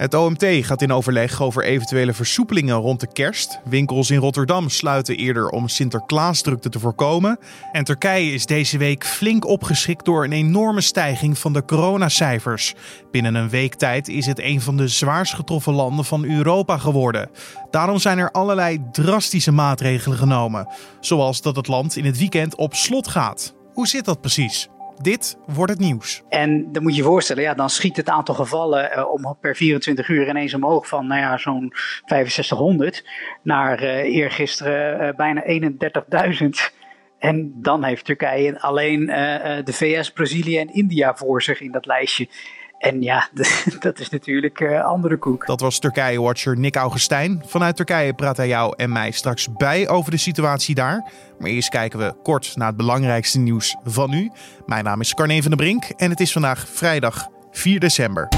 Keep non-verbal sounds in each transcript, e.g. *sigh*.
Het OMT gaat in overleg over eventuele versoepelingen rond de kerst. Winkels in Rotterdam sluiten eerder om Sinterklaasdrukte te voorkomen. En Turkije is deze week flink opgeschikt door een enorme stijging van de coronacijfers. Binnen een week tijd is het een van de zwaarst getroffen landen van Europa geworden. Daarom zijn er allerlei drastische maatregelen genomen. Zoals dat het land in het weekend op slot gaat. Hoe zit dat precies? Dit wordt het nieuws. En dan moet je je voorstellen, ja, dan schiet het aantal gevallen uh, om per 24 uur ineens omhoog van nou ja, zo'n 6500 naar uh, eergisteren uh, bijna 31.000. En dan heeft Turkije alleen de VS, Brazilië en India voor zich in dat lijstje. En ja, *laughs* dat is natuurlijk uh, andere koek. Dat was Turkije-watcher Nick Augustijn. Vanuit Turkije praat hij jou en mij straks bij over de situatie daar. Maar eerst kijken we kort naar het belangrijkste nieuws van nu. Mijn naam is Carne van der Brink en het is vandaag vrijdag 4 december.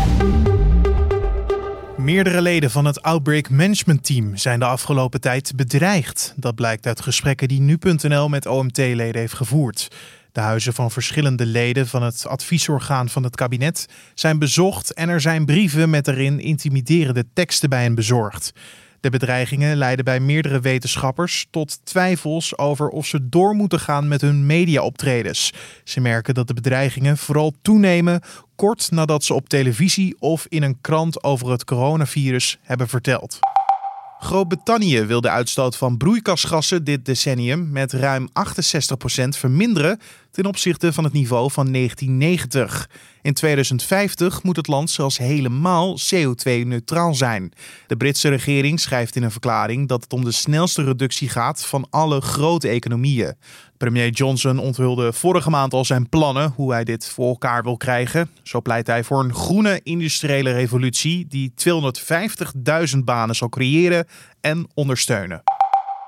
Meerdere leden van het Outbreak Management Team zijn de afgelopen tijd bedreigd. Dat blijkt uit gesprekken die nu.nl met OMT-leden heeft gevoerd. De huizen van verschillende leden van het adviesorgaan van het kabinet zijn bezocht en er zijn brieven met erin intimiderende teksten bij hen bezorgd. De bedreigingen leiden bij meerdere wetenschappers tot twijfels over of ze door moeten gaan met hun mediaoptredens. Ze merken dat de bedreigingen vooral toenemen kort nadat ze op televisie of in een krant over het coronavirus hebben verteld. Groot-Brittannië wil de uitstoot van broeikasgassen dit decennium met ruim 68% verminderen ten opzichte van het niveau van 1990. In 2050 moet het land zelfs helemaal CO2-neutraal zijn. De Britse regering schrijft in een verklaring dat het om de snelste reductie gaat van alle grote economieën. Premier Johnson onthulde vorige maand al zijn plannen hoe hij dit voor elkaar wil krijgen. Zo pleit hij voor een groene industriële revolutie die 250.000 banen zal creëren en ondersteunen.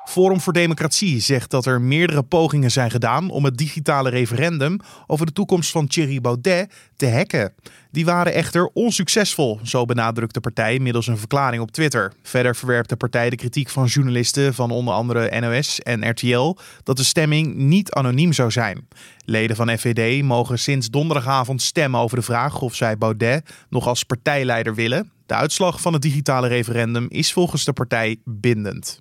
Forum voor Democratie zegt dat er meerdere pogingen zijn gedaan om het digitale referendum over de toekomst van Thierry Baudet te hacken. Die waren echter onsuccesvol, zo benadrukt de partij middels een verklaring op Twitter. Verder verwerpt de partij de kritiek van journalisten van onder andere NOS en RTL dat de stemming niet anoniem zou zijn. Leden van FVD mogen sinds donderdagavond stemmen over de vraag of zij Baudet nog als partijleider willen. De uitslag van het digitale referendum is volgens de partij bindend.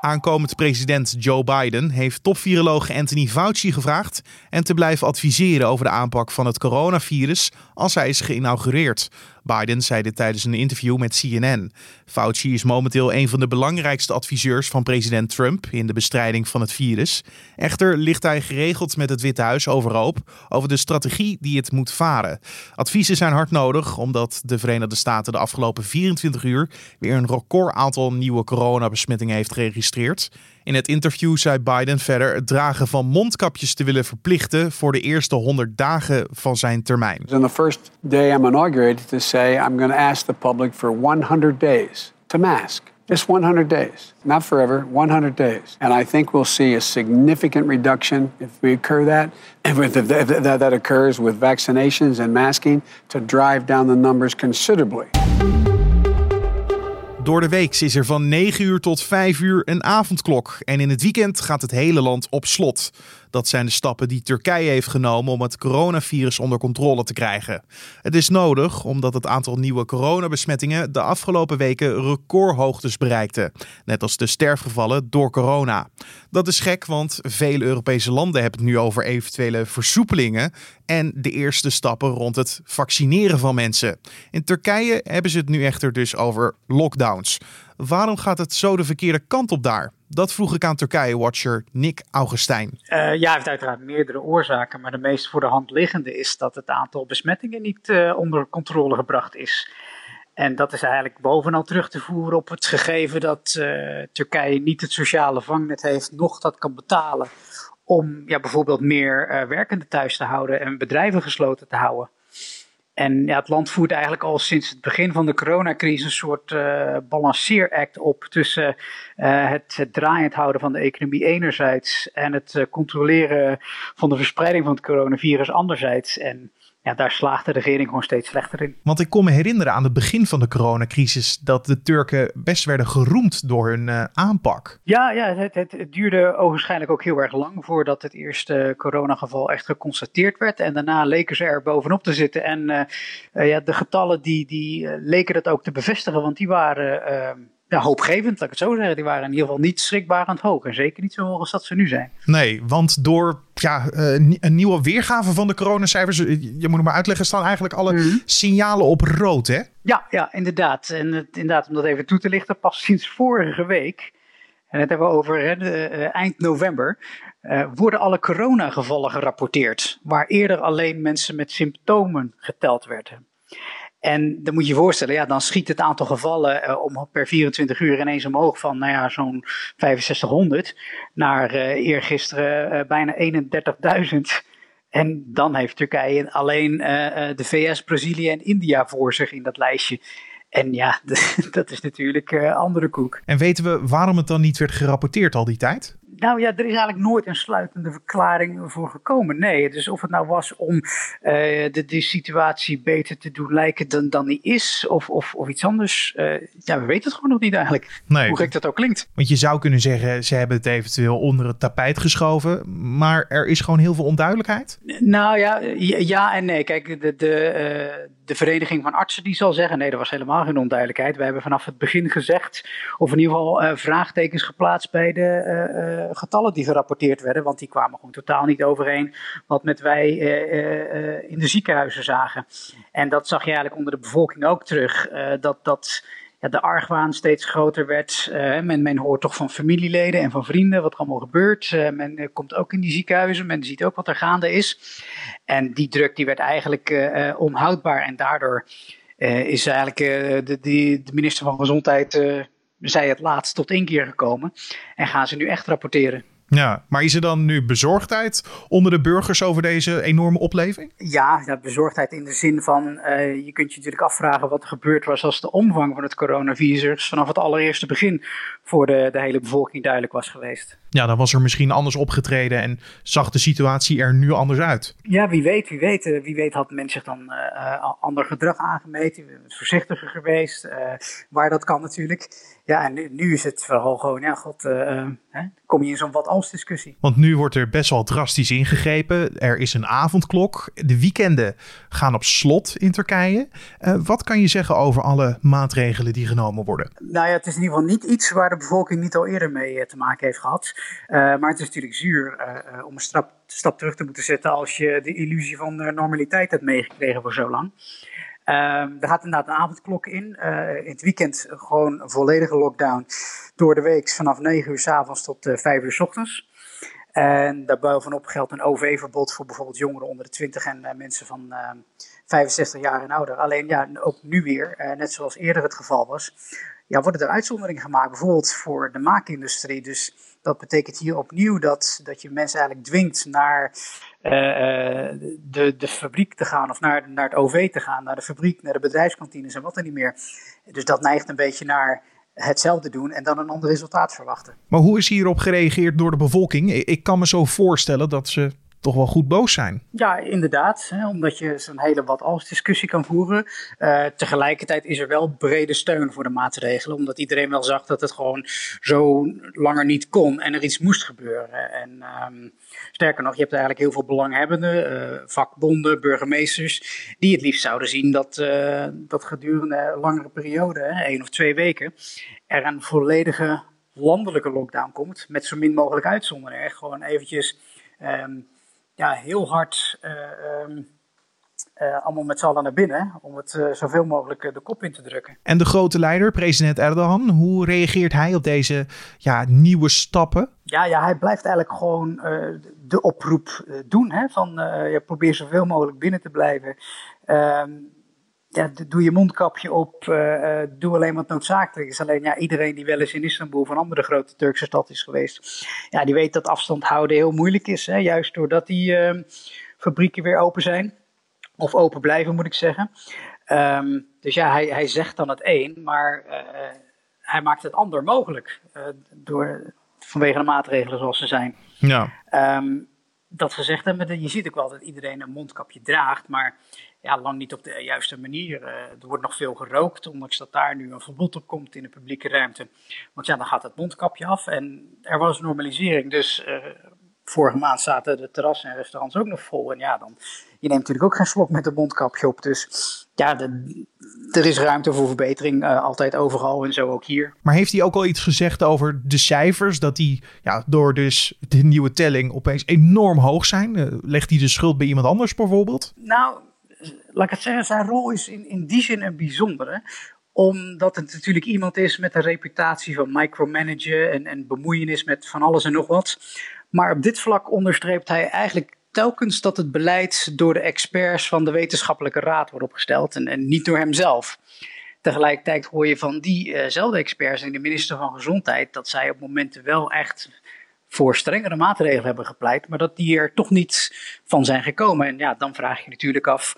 Aankomend president Joe Biden heeft topviroloog Anthony Fauci gevraagd en te blijven adviseren over de aanpak van het coronavirus als hij is geïnaugureerd. Biden zei dit tijdens een interview met CNN. Fauci is momenteel een van de belangrijkste adviseurs van president Trump in de bestrijding van het virus. Echter ligt hij geregeld met het Witte Huis overhoop over de strategie die het moet varen. Adviezen zijn hard nodig omdat de Verenigde Staten de afgelopen 24 uur weer een record aantal nieuwe coronabesmettingen heeft geregistreerd. In het interview zei Biden verder het dragen van mondkapjes te willen verplichten voor de eerste 100 dagen van zijn termijn. On the first day I'm inaugurated to say I'm going to ask the public for 100 days to mask. Just 100 days, not forever, 100 days. And I think we'll see a significant reduction if we occur that, if that occurs with vaccinations and masking to drive down the numbers considerably. Door de week is er van 9 uur tot 5 uur een avondklok. En in het weekend gaat het hele land op slot. Dat zijn de stappen die Turkije heeft genomen om het coronavirus onder controle te krijgen. Het is nodig omdat het aantal nieuwe coronabesmettingen de afgelopen weken recordhoogtes bereikte. Net als de sterfgevallen door corona. Dat is gek, want vele Europese landen hebben het nu over eventuele versoepelingen en de eerste stappen rond het vaccineren van mensen. In Turkije hebben ze het nu echter dus over lockdowns. Waarom gaat het zo de verkeerde kant op daar? Dat vroeg ik aan Turkije-watcher Nick Augustijn. Uh, ja, heeft uiteraard meerdere oorzaken, maar de meest voor de hand liggende is dat het aantal besmettingen niet uh, onder controle gebracht is. En dat is eigenlijk bovenal terug te voeren op het gegeven dat uh, Turkije niet het sociale vangnet heeft, nog dat kan betalen om ja, bijvoorbeeld meer werkenden thuis te houden en bedrijven gesloten te houden. En ja, het land voert eigenlijk al sinds het begin van de coronacrisis een soort uh, balanceeract op tussen uh, het, draaiend houden van de economie enerzijds en het uh, controleren van de verspreiding van het coronavirus anderzijds. En ja, daar slaagt de regering gewoon steeds slechter in. Want ik kon me herinneren aan het begin van de coronacrisis dat de Turken best werden geroemd door hun uh, aanpak. Ja, ja het, het, het, duurde ogenschijnlijk ook heel erg lang voordat het eerste coronageval echt geconstateerd werd. En daarna leken ze er bovenop te zitten. En uh, uh, ja, de getallen die, die leken dat ook te bevestigen, want die waren ja, hoopgevend, laat ik het zo zeggen. Die waren in ieder geval niet schrikbarend hoog. En zeker niet zo hoog als dat ze nu zijn. Nee, want door ja, uh, een nieuwe weergave van de coronacijfers, eh, je moet het maar uitleggen, staan eigenlijk alle mhm. signalen op rood, hè? Ja, ja inderdaad. En het, inderdaad, om dat even toe te lichten, pas sinds vorige week, en dat hebben we over hè, de, uh, eind november, uh, worden alle coronagevallen gerapporteerd. Waar eerder alleen mensen met symptomen geteld werden. En dan moet je je voorstellen, ja, dan schiet het aantal gevallen uh, om per 24 uur ineens omhoog van nou ja, zo'n 6500 naar uh, eergisteren uh, bijna 31.000. En dan heeft Turkije alleen de VS, Brazilië en India voor zich in dat lijstje. En ja, *laughs* dat is natuurlijk andere koek. En weten we waarom het dan niet werd gerapporteerd al die tijd? Nou ja, er is eigenlijk nooit een sluitende verklaring voor gekomen. Nee, dus of het nou was om uh, de, de situatie beter te doen lijken dan, dan die is, of, of, of iets anders. Uh, ja, we weten het gewoon nog niet eigenlijk. Nee. Hoe gek dat ook klinkt. Want je zou kunnen zeggen, ze hebben het eventueel onder het tapijt geschoven, maar er is gewoon heel veel onduidelijkheid? Nou ja, ja en nee. Kijk, de, de, uh, de Vereniging van Artsen die zal zeggen, nee, er was helemaal geen onduidelijkheid. We hebben vanaf het begin gezegd, of in ieder geval vraagtekens geplaatst bij de getallen die gerapporteerd werden, want die kwamen gewoon totaal niet overeen wat met wij eh, eh, in de ziekenhuizen zagen. En dat zag je eigenlijk onder de bevolking ook terug, eh, dat, dat ja, de argwaan steeds groter werd. men, men hoort toch van familieleden en van vrienden wat er allemaal gebeurt. men komt ook in die ziekenhuizen, men ziet ook wat er gaande is. En die druk die werd eigenlijk onhoudbaar en daardoor is eigenlijk de, de, de minister van Gezondheid zij het laatst tot één keer gekomen. En gaan ze nu echt rapporteren. Ja, maar is er dan nu bezorgdheid onder de burgers over deze enorme opleving? Ja, ja bezorgdheid in de zin van, uh, je kunt je natuurlijk afvragen wat er gebeurd was als de omvang van het coronavirus vanaf het allereerste begin voor de, de hele bevolking duidelijk was geweest. Ja, dan was er misschien anders opgetreden en zag de situatie er nu anders uit. Ja, wie weet, wie weet. Eh, wie weet had men zich dan uh, ander gedrag aangemeten, voorzichtiger geweest, uh, waar dat kan natuurlijk. Ja, en nu, nu is het vooral gewoon, ja god, hè, kom je in zo'n wat-als discussie. Want nu wordt er best wel drastisch ingegrepen. Er is een avondklok. De weekenden gaan op slot in Turkije. wat kan je zeggen over alle maatregelen die genomen worden? Nou ja, het is in ieder geval niet iets waar de bevolking niet al eerder mee te maken heeft gehad. Uh, maar het is natuurlijk zuur om een stap, stap, terug te moeten zetten als je de illusie van normaliteit hebt meegekregen voor zo lang. Uh, er gaat inderdaad een avondklok in. in het weekend gewoon een volledige lockdown. Door de week vanaf 9 uur s avonds tot 5 uur s ochtends. En daarbovenop geldt een OV-verbod voor bijvoorbeeld jongeren onder de 20 en mensen van 65 jaar en ouder. Alleen ja, ook nu weer, net zoals eerder het geval was, ja, worden er uitzonderingen gemaakt. Bijvoorbeeld voor de maakindustrie. Dus dat betekent hier opnieuw dat, dat je mensen eigenlijk dwingt naar uh, de, de fabriek te gaan of naar, naar het OV te gaan, naar de fabriek, naar de bedrijfskantines en wat dan niet meer. Dus dat neigt een beetje naar hetzelfde doen en dan een ander resultaat verwachten. Maar hoe is hierop gereageerd door de bevolking? Ik kan me zo voorstellen dat ze toch wel goed boos zijn. Ja, inderdaad. Hè, omdat je zo'n hele wat als discussie kan voeren. Uh, tegelijkertijd is er wel brede steun voor de maatregelen. Omdat iedereen wel zag dat het gewoon zo langer niet kon en er iets moest gebeuren. En um, sterker nog, je hebt eigenlijk heel veel belanghebbenden, uh, vakbonden, burgemeesters, die het liefst zouden zien dat, uh, dat gedurende een langere periode, hè, één of twee weken, er een volledige landelijke lockdown komt. Met zo min mogelijk uitzonderingen. Gewoon eventjes. Um, ja, heel hard uh, um, uh, allemaal met z'n allen naar binnen. Om het uh, zoveel mogelijk de kop in te drukken. En de grote leider, president Erdogan, hoe reageert hij op deze ja, nieuwe stappen? Ja, ja, hij blijft eigenlijk gewoon de oproep doen. Hè, van ja, probeer zoveel mogelijk binnen te blijven. Ehm, ja, doe je mondkapje op, uh, doe alleen wat noodzakelijk is. Alleen ja, iedereen die wel eens in Istanbul of een andere grote Turkse stad is geweest, ja, die weet dat afstand houden heel moeilijk is. Hè? Juist doordat die uh, fabrieken weer open zijn. Of open blijven, moet ik zeggen. Um, dus ja, hij, hij zegt dan het een, maar hij maakt het ander mogelijk. door, vanwege de maatregelen zoals ze zijn. Ja. Um, dat gezegd hebben, je ziet ook wel dat iedereen een mondkapje draagt, maar ja, lang niet op de juiste manier. Uh, er wordt nog veel gerookt, ondanks dat daar nu een verbod op komt in de publieke ruimte. Want ja, dan gaat het mondkapje af en er was normalisering. Dus uh, vorige maand zaten de terrassen en restaurants ook nog vol. En ja, dan, je neemt natuurlijk ook geen slok met een mondkapje op. Dus ja, de, er is ruimte voor verbetering, uh, altijd overal en zo ook hier. Maar heeft hij ook al iets gezegd over de cijfers? Dat die ja, door dus de nieuwe telling opeens enorm hoog zijn? Uh, legt hij de schuld bij iemand anders bijvoorbeeld? Nou, laat ik het zeggen, zijn rol is in, in die zin een bijzondere omdat het natuurlijk iemand is met een reputatie van micromanagen en, en bemoeienis met van alles en nog wat. Maar op dit vlak onderstreept hij eigenlijk telkens dat het beleid door de experts van de wetenschappelijke raad wordt opgesteld en, en niet door hemzelf. Tegelijkertijd hoor je van diezelfde uh experts en de minister van Gezondheid dat zij op momenten wel echt voor strengere maatregelen hebben gepleit, maar dat die er toch niet van zijn gekomen. En ja, dan vraag je natuurlijk af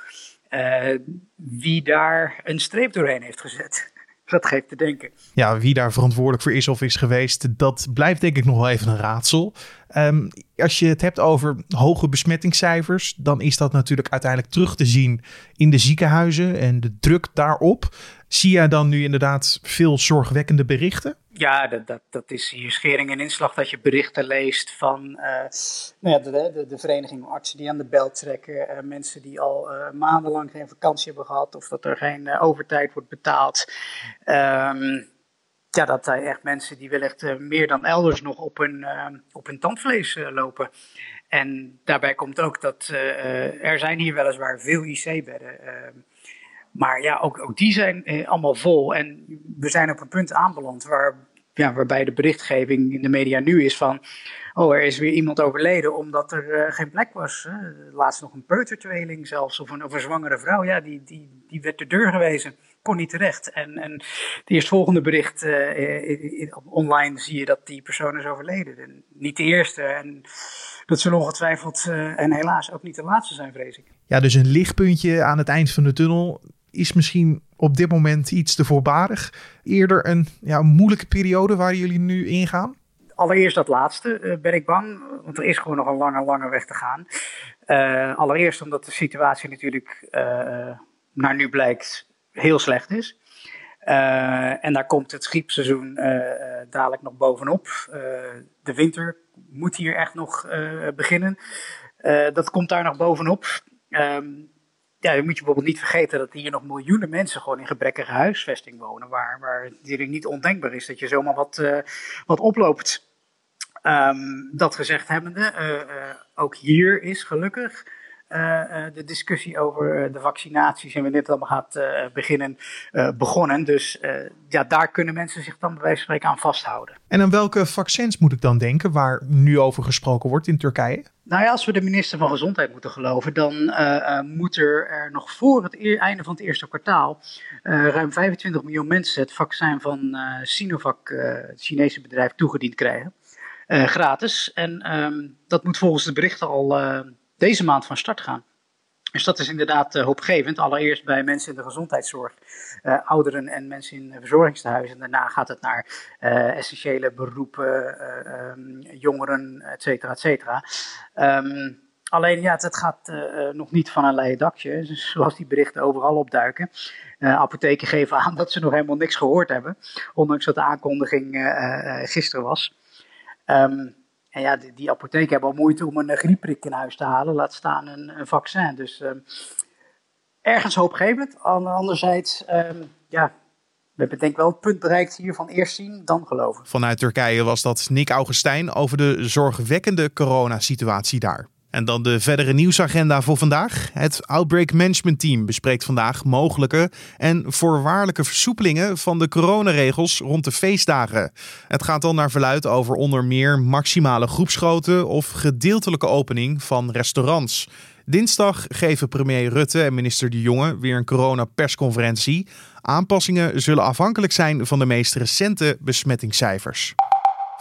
uh, wie daar een streep doorheen heeft gezet. *laughs* Dat geeft te denken. Ja, wie daar verantwoordelijk voor is of is geweest, dat blijft denk ik nog wel even een raadsel. Um, als je het hebt over hoge besmettingscijfers, dan is dat natuurlijk uiteindelijk terug te zien in de ziekenhuizen en de druk daarop. Zie jij dan nu inderdaad veel zorgwekkende berichten? Ja, dat, dat, dat is hier schering en inslag dat je berichten leest van uh, nou ja, de, de, de, vereniging artsen die aan de bel trekken. Uh, mensen die al uh, maandenlang geen vakantie hebben gehad of dat er geen overtijd wordt betaald. Um, ja, dat zijn echt mensen die wellicht meer dan elders nog op hun, op hun tandvlees lopen. En daarbij komt ook dat er zijn hier weliswaar veel IC-bedden. Maar ja, ook, ook die zijn eh, allemaal vol. En we zijn op een punt aanbeland waar, ja, waarbij de berichtgeving in de media nu is van... Oh, er is weer iemand overleden omdat er uh, geen plek was. Hè. Laatst nog een peutertweeling zelfs, of een, of een zwangere vrouw. Ja, die, die, die werd de deur gewezen. Kon niet terecht. En, en het eerstvolgende bericht uh, online zie je dat die persoon is overleden. En niet de eerste. En dat zullen ongetwijfeld en helaas ook niet de laatste zijn, vrees ik. Ja, dus een lichtpuntje aan het eind van de tunnel is misschien op dit moment iets te voorbarig. Eerder een ja, moeilijke periode waar jullie nu ingaan? Allereerst dat laatste uh, ben ik bang, want er is gewoon nog een lange, lange weg te gaan. Uh, allereerst omdat de situatie natuurlijk uh, naar nu blijkt heel slecht is. en daar komt het griepseizoen dadelijk nog bovenop. de winter moet hier echt nog beginnen. dat komt daar nog bovenop. Um, ja, dan moet je bijvoorbeeld niet vergeten dat hier nog miljoenen mensen gewoon in gebrekkige huisvesting wonen. Waar, waar het niet ondenkbaar is dat je zomaar wat, uh, wat oploopt. Um, dat gezegd hebbende, uh, ook hier is gelukkig de discussie over de vaccinaties en wanneer het allemaal gaat beginnen, begonnen. Dus ja, daar kunnen mensen zich dan bij wijze van spreken aan vasthouden. En aan welke vaccins moet ik dan denken waar nu over gesproken wordt in Turkije? Nou ja, als we de minister van Gezondheid moeten geloven, dan uh, moet er nog voor het einde van het eerste kwartaal uh, ruim 25 miljoen mensen het vaccin van Sinovac, het Chinese bedrijf, toegediend krijgen. gratis. En um, dat moet volgens de berichten al deze maand van start gaan. Dus dat is inderdaad uh, hoopgevend. Allereerst bij mensen in de gezondheidszorg, uh, ouderen en mensen in verzorgingstehuizen. Daarna gaat het naar uh, essentiële beroepen, um, jongeren, et cetera, et cetera. Um, alleen ja, het, gaat nog niet van een leien dakje, *laughs* zoals die berichten overal opduiken. apotheken *laughs* geven aan dat ze nog helemaal niks gehoord hebben, ondanks dat de aankondiging gisteren was. Um, en ja, die, die apotheken hebben al moeite om een griepprik in huis te halen, laat staan een, een vaccin. Dus um, ergens hoopgevend. Anderzijds, um, ja, we hebben denk ik wel het punt bereikt hier van eerst zien, dan geloven. Vanuit Turkije was dat Nick Augustijn over de zorgwekkende coronasituatie daar. En dan de verdere nieuwsagenda voor vandaag. Het Outbreak Management Team bespreekt vandaag mogelijke en voorwaardelijke versoepelingen van de coronaregels rond de feestdagen. Het gaat dan naar verluid over onder meer maximale groepsgrootte of gedeeltelijke opening van restaurants. Dinsdag geven premier Rutte en minister De Jonge weer een coronapersconferentie. Aanpassingen zullen afhankelijk zijn van de meest recente besmettingscijfers.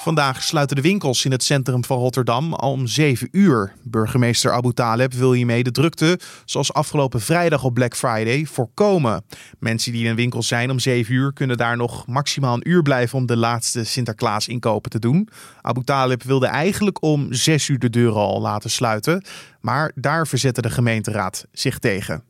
Vandaag sluiten de winkels in het centrum van Rotterdam al om 7 uur. Burgemeester Abu Taleb wil hiermee de drukte, zoals afgelopen vrijdag op Black Friday, voorkomen. Mensen die in een winkel zijn om 7 uur kunnen daar nog maximaal een uur blijven om de laatste Sinterklaas inkopen te doen. Abu Taleb wilde eigenlijk om 6 uur de deuren al laten sluiten, maar daar verzette de gemeenteraad zich tegen.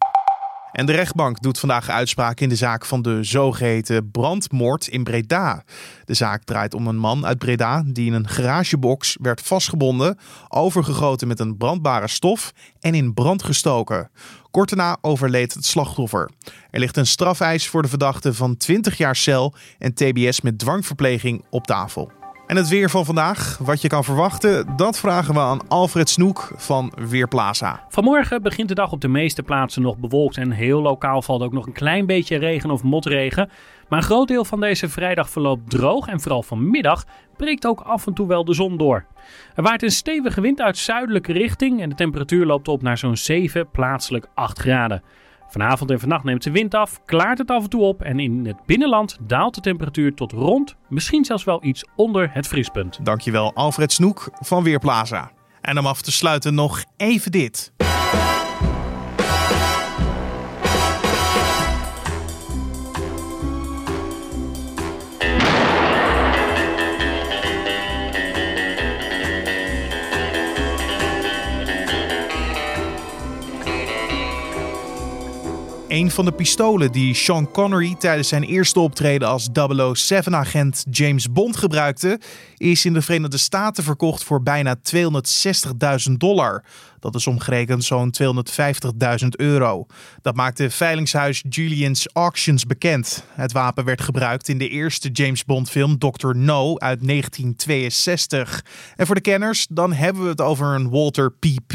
En de rechtbank doet vandaag uitspraak in de zaak van de zogeheten brandmoord in Breda. De zaak draait om een man uit Breda die in een garagebox werd vastgebonden, overgegoten met een brandbare stof en in brand gestoken. Kort daarna overleed het slachtoffer. Er ligt een strafeis voor de verdachte van 20 jaar cel en TBS met dwangverpleging op tafel. En het weer van vandaag, wat je kan verwachten, dat vragen we aan Alfred Snoek van Weerplaza. Vanmorgen begint de dag op de meeste plaatsen nog bewolkt en heel lokaal valt ook nog een klein beetje regen of motregen. Maar een groot deel van deze vrijdag verloopt droog en vooral vanmiddag breekt ook af en toe wel de zon door. Er waait een stevige wind uit zuidelijke richting en de temperatuur loopt op naar zo'n 7, plaatselijk 8 graden. Vanavond en vannacht neemt de wind af, klaart het af en toe op en in het binnenland daalt de temperatuur tot rond, misschien zelfs wel iets onder het vriespunt. Dankjewel Alfred Snoek van Weerplaza. En om af te sluiten nog even dit. Een van de pistolen die Sean Connery tijdens zijn eerste optreden als 007-agent James Bond gebruikte, is in de Verenigde Staten verkocht voor bijna 260.000 dollar. Dat is omgerekend zo'n 250.000 euro. Dat maakte veilingshuis Julian's Auctions bekend. Het wapen werd gebruikt in de eerste James Bond film Dr. No uit 1962. En voor de kenners, dan hebben we het over een Walter P.P.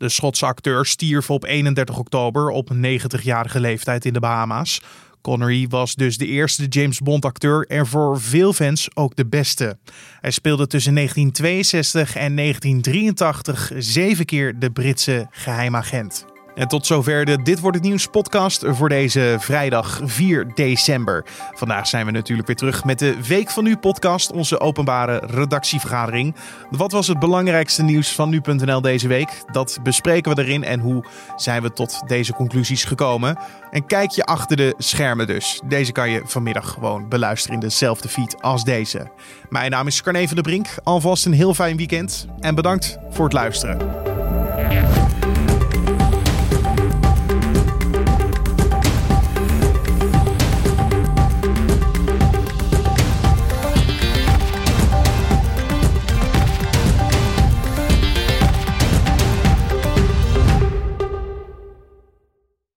De Schotse acteur stierf op 31 oktober op 90-jarige leeftijd in de Bahama's. Connery was dus de eerste James Bond acteur en voor veel fans ook de beste. Hij speelde tussen 1962 en 1983 zeven keer de Britse geheimagent. En tot zover de Dit Wordt Het Nieuws podcast voor deze vrijdag 4 december. Vandaag zijn we natuurlijk weer terug met de Week van Nu podcast, onze openbare redactievergadering. Wat was het belangrijkste nieuws van Nu.nl deze week? Dat bespreken we erin en hoe zijn we tot deze conclusies gekomen. En kijk je achter de schermen dus. Deze kan je vanmiddag gewoon beluisteren in dezelfde feed als deze. Mijn naam is Carne van der Brink. Alvast een heel fijn weekend en bedankt voor het luisteren.